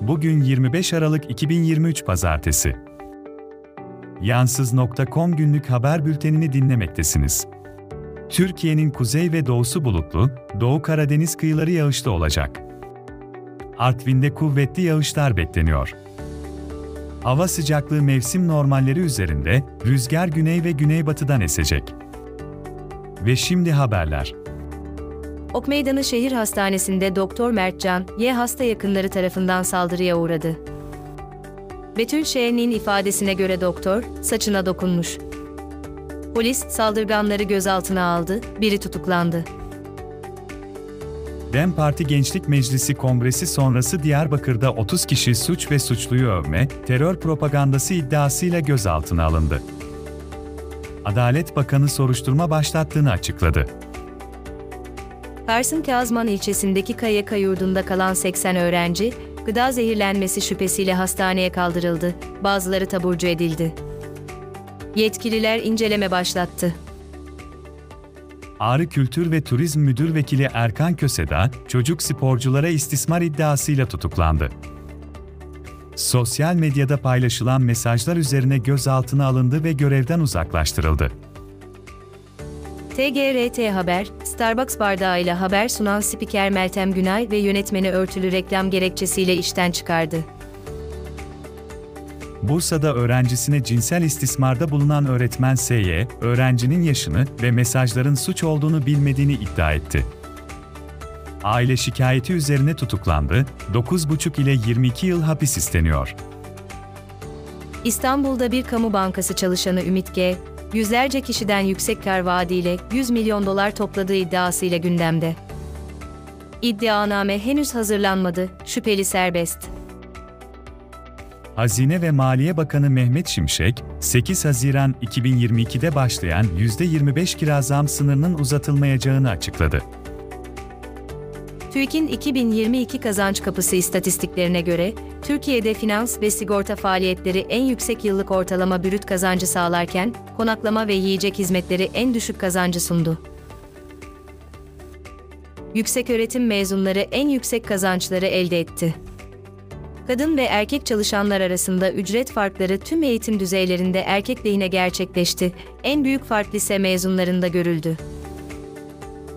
Bugün 25 Aralık 2023 Pazartesi. Yansız.com günlük haber bültenini dinlemektesiniz. Türkiye'nin kuzey ve doğusu bulutlu, Doğu Karadeniz kıyıları yağışlı olacak. Artvin'de kuvvetli yağışlar bekleniyor. Hava sıcaklığı mevsim normalleri üzerinde, rüzgar güney ve güneybatıdan esecek. Ve şimdi haberler. Ok Meydanı Şehir Hastanesi'nde Doktor Mertcan, Y hasta yakınları tarafından saldırıya uğradı. Betül Şehen'in ifadesine göre doktor, saçına dokunmuş. Polis, saldırganları gözaltına aldı, biri tutuklandı. DEM Parti Gençlik Meclisi Kongresi sonrası Diyarbakır'da 30 kişi suç ve suçluyu övme, terör propagandası iddiasıyla gözaltına alındı. Adalet Bakanı soruşturma başlattığını açıkladı. Kars'ın Kazman ilçesindeki KYK yurdunda kalan 80 öğrenci, gıda zehirlenmesi şüphesiyle hastaneye kaldırıldı, bazıları taburcu edildi. Yetkililer inceleme başlattı. Ağrı Kültür ve Turizm Müdür Vekili Erkan Köseda, çocuk sporculara istismar iddiasıyla tutuklandı. Sosyal medyada paylaşılan mesajlar üzerine gözaltına alındı ve görevden uzaklaştırıldı. TGRT Haber, Starbucks bardağıyla haber sunan spiker Meltem Günay ve yönetmeni örtülü reklam gerekçesiyle işten çıkardı. Bursa'da öğrencisine cinsel istismarda bulunan öğretmen S.Y., öğrencinin yaşını ve mesajların suç olduğunu bilmediğini iddia etti. Aile şikayeti üzerine tutuklandı, 9,5 ile 22 yıl hapis isteniyor. İstanbul'da bir kamu bankası çalışanı Ümit G, yüzlerce kişiden yüksek kar vaadiyle 100 milyon dolar topladığı iddiasıyla gündemde. İddianame henüz hazırlanmadı, şüpheli serbest. Hazine ve Maliye Bakanı Mehmet Şimşek, 8 Haziran 2022'de başlayan %25 kira zam sınırının uzatılmayacağını açıkladı. TÜİK'in 2022 kazanç kapısı istatistiklerine göre, Türkiye'de finans ve sigorta faaliyetleri en yüksek yıllık ortalama brüt kazancı sağlarken, konaklama ve yiyecek hizmetleri en düşük kazancı sundu. Yükseköğretim mezunları en yüksek kazançları elde etti. Kadın ve erkek çalışanlar arasında ücret farkları tüm eğitim düzeylerinde erkek lehine gerçekleşti. En büyük fark lise mezunlarında görüldü.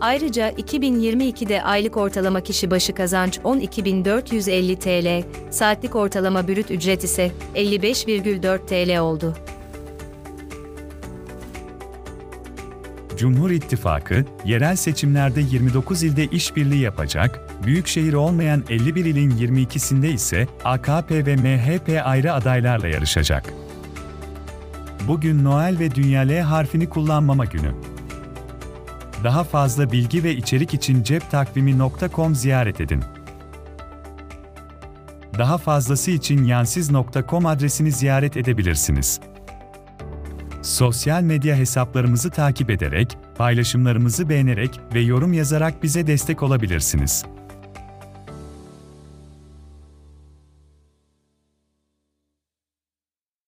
Ayrıca 2022'de aylık ortalama kişi başı kazanç 12.450 TL, saatlik ortalama brüt ücret ise 55,4 TL oldu. Cumhur İttifakı, yerel seçimlerde 29 ilde işbirliği yapacak, büyükşehir olmayan 51 ilin 22'sinde ise AKP ve MHP ayrı adaylarla yarışacak. Bugün Noel ve Dünya L harfini kullanmama günü. Daha fazla bilgi ve içerik için ceptakvimi.com ziyaret edin. Daha fazlası için yansiz.com adresini ziyaret edebilirsiniz. Sosyal medya hesaplarımızı takip ederek, paylaşımlarımızı beğenerek ve yorum yazarak bize destek olabilirsiniz.